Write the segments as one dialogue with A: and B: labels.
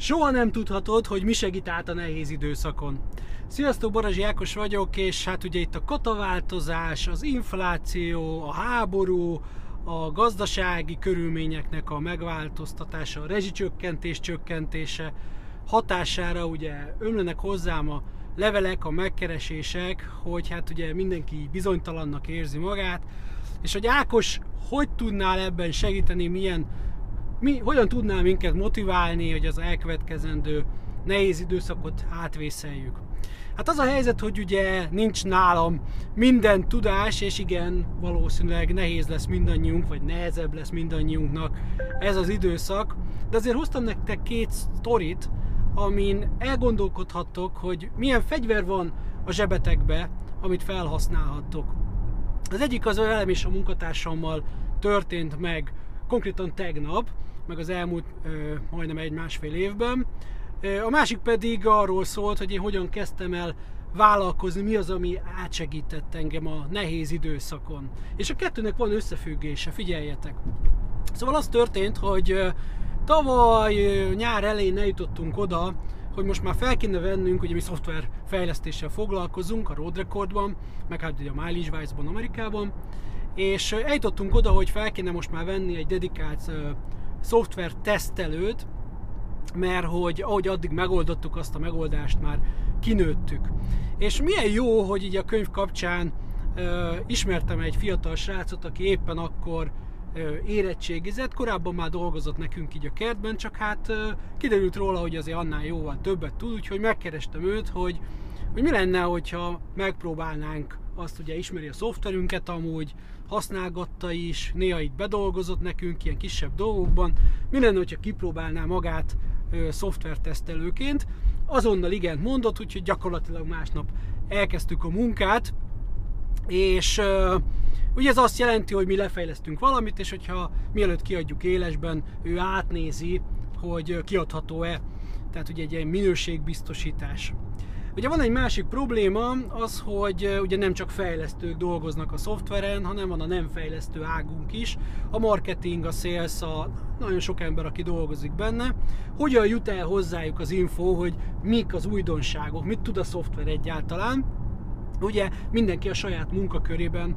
A: Soha nem tudhatod, hogy mi segít át a nehéz időszakon. Sziasztok, Barazsi Ákos vagyok, és hát ugye itt a kataváltozás, az infláció, a háború, a gazdasági körülményeknek a megváltoztatása, a rezsicsökkentés csökkentése hatására ugye ömlenek hozzám a levelek, a megkeresések, hogy hát ugye mindenki bizonytalannak érzi magát, és hogy Ákos hogy tudnál ebben segíteni, milyen mi, hogyan tudná minket motiválni, hogy az elkövetkezendő nehéz időszakot átvészeljük. Hát az a helyzet, hogy ugye nincs nálam minden tudás, és igen, valószínűleg nehéz lesz mindannyiunk, vagy nehezebb lesz mindannyiunknak ez az időszak, de azért hoztam nektek két sztorit, amin elgondolkodhattok, hogy milyen fegyver van a zsebetekbe, amit felhasználhattok. Az egyik az velem és a munkatársammal történt meg konkrétan tegnap, meg az elmúlt majdnem egy-másfél évben. A másik pedig arról szólt, hogy én hogyan kezdtem el vállalkozni, mi az, ami átsegített engem a nehéz időszakon. És a kettőnek van összefüggése, figyeljetek. Szóval az történt, hogy tavaly nyár elején eljutottunk oda, hogy most már fel kéne vennünk, ugye mi szoftver fejlesztéssel foglalkozunk a Road Recordban, meg hát ugye a Mileage Amerikában, és eljutottunk oda, hogy fel kéne most már venni egy dedikált szoftver tesztelőt, mert hogy ahogy addig megoldottuk azt a megoldást, már kinőttük. És milyen jó, hogy így a könyv kapcsán ö, ismertem egy fiatal srácot, aki éppen akkor ö, érettségizett, korábban már dolgozott nekünk így a kertben, csak hát ö, kiderült róla, hogy azért annál jóval többet tud, úgyhogy megkerestem őt, hogy, hogy mi lenne, hogyha megpróbálnánk azt ugye ismeri a szoftverünket amúgy, használgatta is, néha itt bedolgozott nekünk ilyen kisebb dolgokban. Mi lenne, hogyha kipróbálná magát szoftvertesztelőként? Azonnal igen mondott, úgyhogy gyakorlatilag másnap elkezdtük a munkát, és ugye ez azt jelenti, hogy mi lefejlesztünk valamit, és hogyha mielőtt kiadjuk élesben, ő átnézi, hogy kiadható-e. Tehát ugye egy ilyen minőségbiztosítás. Ugye van egy másik probléma, az, hogy ugye nem csak fejlesztők dolgoznak a szoftveren, hanem van a nem fejlesztő águnk is, a marketing, a sales, a nagyon sok ember, aki dolgozik benne. Hogyan jut el hozzájuk az info, hogy mik az újdonságok, mit tud a szoftver egyáltalán. Ugye mindenki a saját munkakörében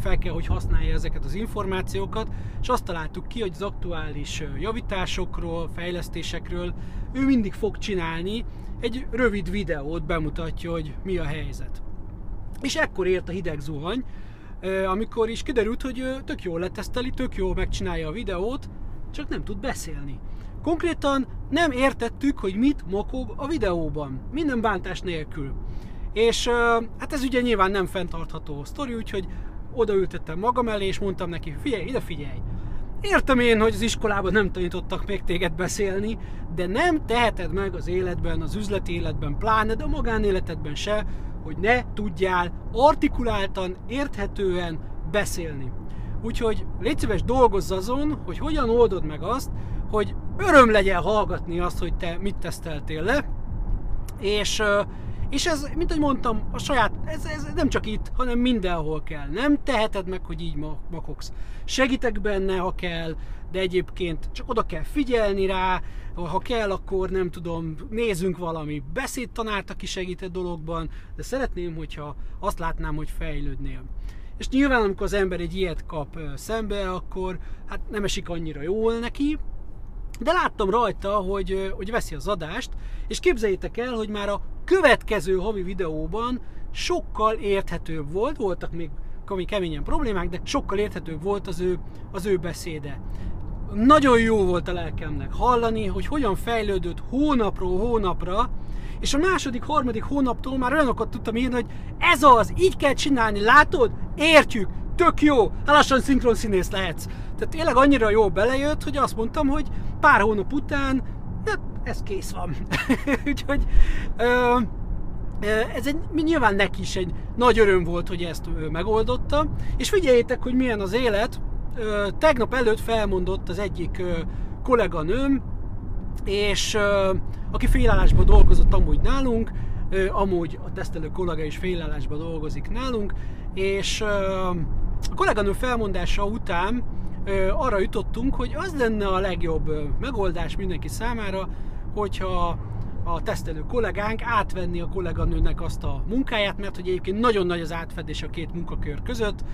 A: fel kell, hogy használja ezeket az információkat, és azt találtuk ki, hogy az aktuális javításokról, fejlesztésekről ő mindig fog csinálni, egy rövid videót bemutatja, hogy mi a helyzet. És ekkor ért a hideg zuhany, amikor is kiderült, hogy tök jól leteszteli, tök jól megcsinálja a videót, csak nem tud beszélni. Konkrétan nem értettük, hogy mit mokog a videóban, minden bántás nélkül. És hát ez ugye nyilván nem fenntartható sztori, úgyhogy odaültettem magam elé, és mondtam neki, figyelj, ide figyelj, Értem én, hogy az iskolában nem tanítottak még téged beszélni, de nem teheted meg az életben, az üzleti életben, pláne, de a magánéletedben se, hogy ne tudjál artikuláltan, érthetően beszélni. Úgyhogy légy szíves dolgozz azon, hogy hogyan oldod meg azt, hogy öröm legyen hallgatni azt, hogy te mit teszteltél le, és és ez, mint ahogy mondtam, a saját, ez, ez nem csak itt, hanem mindenhol kell. Nem teheted meg, hogy így makogsz. Segítek benne, ha kell, de egyébként csak oda kell figyelni rá, ha kell, akkor nem tudom, nézzünk valami beszédtanárt, aki segít egy dologban, de szeretném, hogyha azt látnám, hogy fejlődnél. És nyilván, amikor az ember egy ilyet kap szembe, akkor hát nem esik annyira jól neki, de láttam rajta, hogy, hogy veszi az adást, és képzeljétek el, hogy már a következő havi videóban sokkal érthetőbb volt, voltak még ami keményen problémák, de sokkal érthetőbb volt az ő, az ő beszéde. Nagyon jó volt a lelkemnek hallani, hogy hogyan fejlődött hónapról hónapra, és a második, harmadik hónaptól már olyanokat tudtam írni, hogy ez az, így kell csinálni, látod? Értjük, tök jó, hát lassan szinkron színész lehetsz. Tehát tényleg annyira jó belejött, hogy azt mondtam, hogy pár hónap után, ez kész van. Úgyhogy ö, ez egy, nyilván neki is egy nagy öröm volt, hogy ezt megoldotta. És figyeljétek, hogy milyen az élet. Tegnap előtt felmondott az egyik kolléganőm, és aki félállásban dolgozott amúgy nálunk, amúgy a tesztelő kollega is félállásban dolgozik nálunk, és a kolléganő felmondása után arra jutottunk, hogy az lenne a legjobb megoldás mindenki számára, hogyha a tesztelő kollégánk átvenni a kolléganőnek azt a munkáját, mert hogy egyébként nagyon nagy az átfedés a két munkakör között,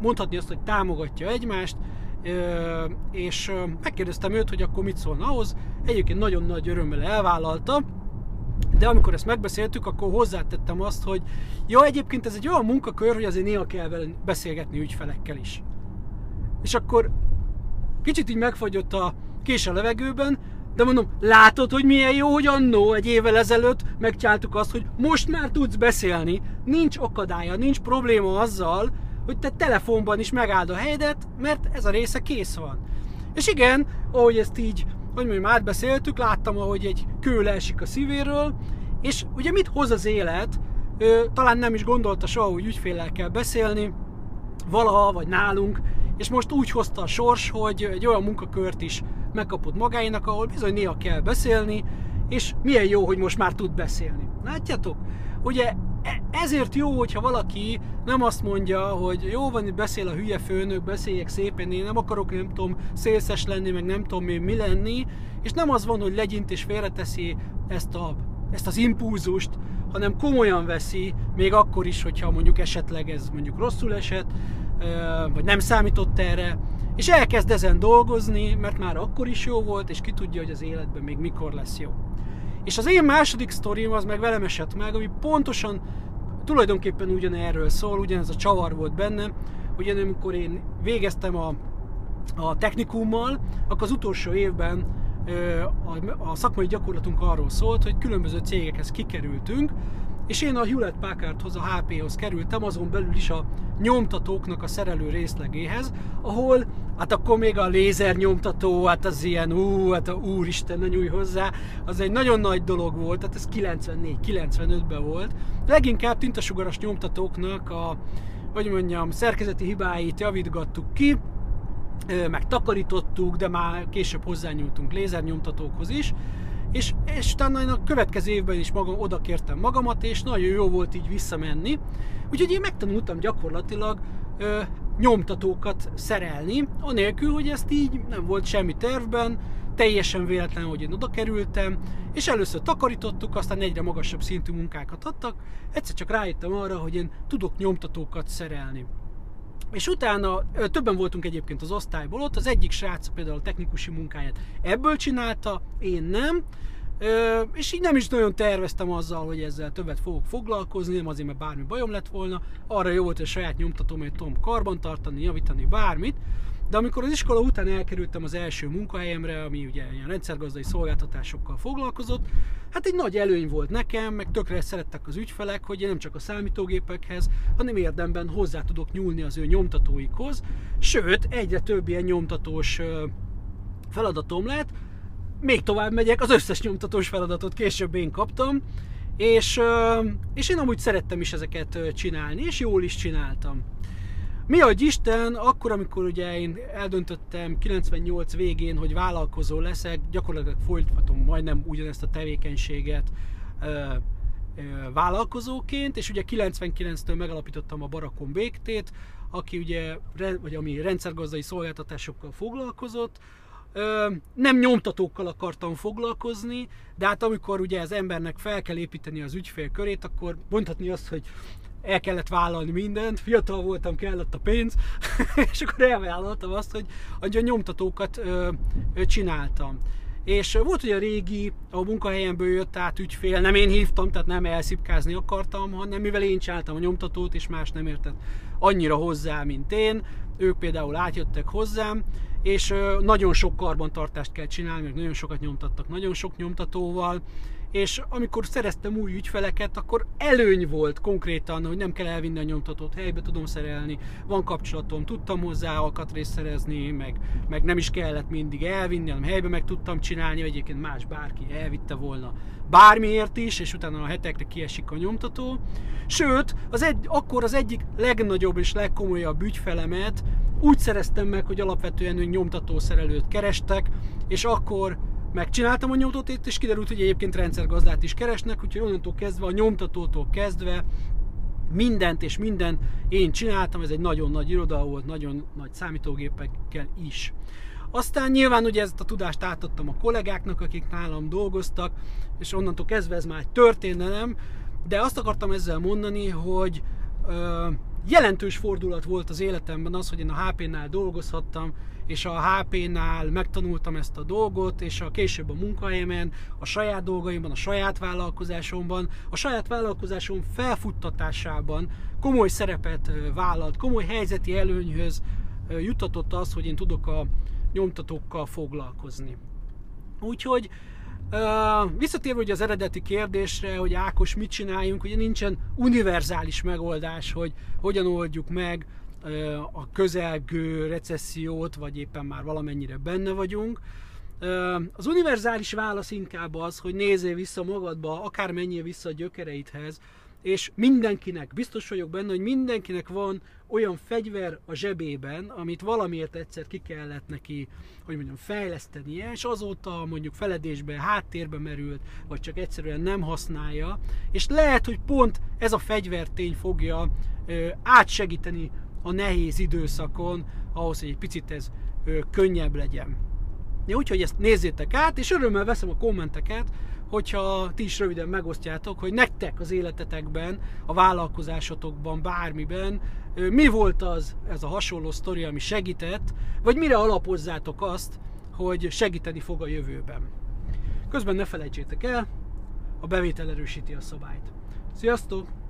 A: mondhatni azt, hogy támogatja egymást, és megkérdeztem őt, hogy akkor mit szólna ahhoz, egyébként nagyon nagy örömmel elvállalta, de amikor ezt megbeszéltük, akkor hozzátettem azt, hogy ja, egyébként ez egy olyan munkakör, hogy azért néha kell beszélgetni ügyfelekkel is. És akkor kicsit így megfagyott a kés a levegőben, de mondom, látod, hogy milyen jó, hogy annó egy évvel ezelőtt megcsáltuk azt, hogy most már tudsz beszélni, nincs akadálya, nincs probléma azzal, hogy te telefonban is megáld a helyedet, mert ez a része kész van. És igen, ahogy ezt így, hogy mondjam, átbeszéltük, láttam, ahogy egy kő leesik a szívéről, és ugye mit hoz az élet, ő, talán nem is gondolta soha, hogy ügyféllel kell beszélni, valaha, vagy nálunk, és most úgy hozta a sors, hogy egy olyan munkakört is megkapott magáinak, ahol bizony néha kell beszélni, és milyen jó, hogy most már tud beszélni. Látjátok? Ugye e, ezért jó, hogyha valaki nem azt mondja, hogy jó van, itt beszél a hülye főnök, beszéljek szépen, én nem akarok, nem tudom, szélszes lenni, meg nem tudom én mi lenni, és nem az van, hogy legyint és félreteszi ezt, a, ezt az impulzust, hanem komolyan veszi, még akkor is, hogyha mondjuk esetleg ez mondjuk rosszul esett, vagy nem számított erre, és elkezd ezen dolgozni, mert már akkor is jó volt, és ki tudja, hogy az életben még mikor lesz jó. És az én második sztorim az meg velem esett meg, ami pontosan tulajdonképpen ugyanerről szól, ugyanez a csavar volt bennem, amikor én végeztem a, a technikummal, akkor az utolsó évben a, a szakmai gyakorlatunk arról szólt, hogy különböző cégekhez kikerültünk, és én a Hewlett Packardhoz, a HP-hoz kerültem, azon belül is a nyomtatóknak a szerelő részlegéhez, ahol, hát akkor még a lézer nyomtató, hát az ilyen, ú, hát a úristen, ne nyújj hozzá, az egy nagyon nagy dolog volt, tehát ez 94-95-ben volt. Leginkább tintasugaras nyomtatóknak a, hogy mondjam, szerkezeti hibáit javítgattuk ki, meg takarítottuk, de már később hozzányúltunk lézernyomtatókhoz is, és, és utána én a következő évben is magam oda kértem magamat, és nagyon jó volt így visszamenni. Úgyhogy én megtanultam gyakorlatilag nyomtatókat szerelni, anélkül, hogy ezt így nem volt semmi tervben, teljesen véletlen, hogy én oda kerültem, és először takarítottuk, aztán egyre magasabb szintű munkákat adtak, egyszer csak rájöttem arra, hogy én tudok nyomtatókat szerelni. És utána többen voltunk egyébként az osztályból, ott az egyik srác például a technikusi munkáját ebből csinálta, én nem, és így nem is nagyon terveztem azzal, hogy ezzel többet fogok foglalkozni, nem azért, mert bármi bajom lett volna. Arra jó volt, hogy a saját nyomtatómat tudom karbantartani, javítani bármit. De amikor az iskola után elkerültem az első munkahelyemre, ami ugye ilyen rendszergazdai szolgáltatásokkal foglalkozott, hát egy nagy előny volt nekem, meg tökre szerettek az ügyfelek, hogy én nem csak a számítógépekhez, hanem érdemben hozzá tudok nyúlni az ő nyomtatóikhoz. Sőt, egyre több ilyen nyomtatós feladatom lett, még tovább megyek, az összes nyomtatós feladatot később én kaptam, és, és én amúgy szerettem is ezeket csinálni, és jól is csináltam. Mi a Isten, akkor, amikor ugye én eldöntöttem 98 végén, hogy vállalkozó leszek, gyakorlatilag folytatom majdnem ugyanezt a tevékenységet ö, ö, vállalkozóként, és ugye 99-től megalapítottam a Barakom Végtét, aki ugye, vagy ami rendszergazdai szolgáltatásokkal foglalkozott, nem nyomtatókkal akartam foglalkozni, de hát amikor ugye az embernek fel kell építeni az ügyfél körét, akkor mondhatni azt, hogy el kellett vállalni mindent, fiatal voltam, kellett a pénz, és akkor elvállaltam azt, hogy, a nyomtatókat csináltam. És volt ugye a régi, a munkahelyemből jött át ügyfél, nem én hívtam, tehát nem elszipkázni akartam, hanem mivel én csináltam a nyomtatót, és más nem értett annyira hozzá, mint én, ők például átjöttek hozzám, és nagyon sok karbantartást kell csinálni, meg nagyon sokat nyomtattak, nagyon sok nyomtatóval, és amikor szereztem új ügyfeleket, akkor előny volt konkrétan, hogy nem kell elvinni a nyomtatót, helybe tudom szerelni, van kapcsolatom, tudtam hozzá alkatrészt szerezni, meg, meg nem is kellett mindig elvinni, hanem helybe meg tudtam csinálni, vagy egyébként más bárki elvitte volna bármiért is, és utána a hetekre kiesik a nyomtató. Sőt, az egy, akkor az egyik legnagyobb és legkomolyabb ügyfelemet úgy szereztem meg, hogy alapvetően ő nyomtatószerelőt kerestek, és akkor megcsináltam a nyomtatót, és kiderült, hogy egyébként rendszergazdát is keresnek, úgyhogy onnantól kezdve, a nyomtatótól kezdve mindent és minden én csináltam, ez egy nagyon nagy iroda volt, nagyon nagy számítógépekkel is. Aztán nyilván ugye ezt a tudást átadtam a kollégáknak, akik nálam dolgoztak, és onnantól kezdve ez már egy történelem, de azt akartam ezzel mondani, hogy ö, jelentős fordulat volt az életemben az, hogy én a HP-nál dolgozhattam, és a HP-nál megtanultam ezt a dolgot, és a később a munkahelyemen, a saját dolgaimban, a saját vállalkozásomban, a saját vállalkozásom felfuttatásában komoly szerepet vállalt, komoly helyzeti előnyhöz jutatott az, hogy én tudok a nyomtatókkal foglalkozni. Úgyhogy visszatérve ugye az eredeti kérdésre, hogy Ákos mit csináljunk, ugye nincsen univerzális megoldás, hogy hogyan oldjuk meg a közelgő recessziót, vagy éppen már valamennyire benne vagyunk. Az univerzális válasz inkább az, hogy nézzél vissza magadba, akár menjél vissza a gyökereidhez, és mindenkinek, biztos vagyok benne, hogy mindenkinek van olyan fegyver a zsebében, amit valamiért egyszer ki kellett neki, hogy mondjam, fejlesztenie, és azóta mondjuk feledésbe, háttérbe merült, vagy csak egyszerűen nem használja, és lehet, hogy pont ez a fegyvertény fogja ö, átsegíteni a nehéz időszakon, ahhoz, hogy egy picit ez ö, könnyebb legyen. Ja, úgyhogy ezt nézzétek át, és örömmel veszem a kommenteket, hogyha ti is röviden megosztjátok, hogy nektek az életetekben, a vállalkozásotokban, bármiben, mi volt az, ez a hasonló sztori, ami segített, vagy mire alapozzátok azt, hogy segíteni fog a jövőben. Közben ne felejtsétek el, a bevétel erősíti a szabályt. Sziasztok!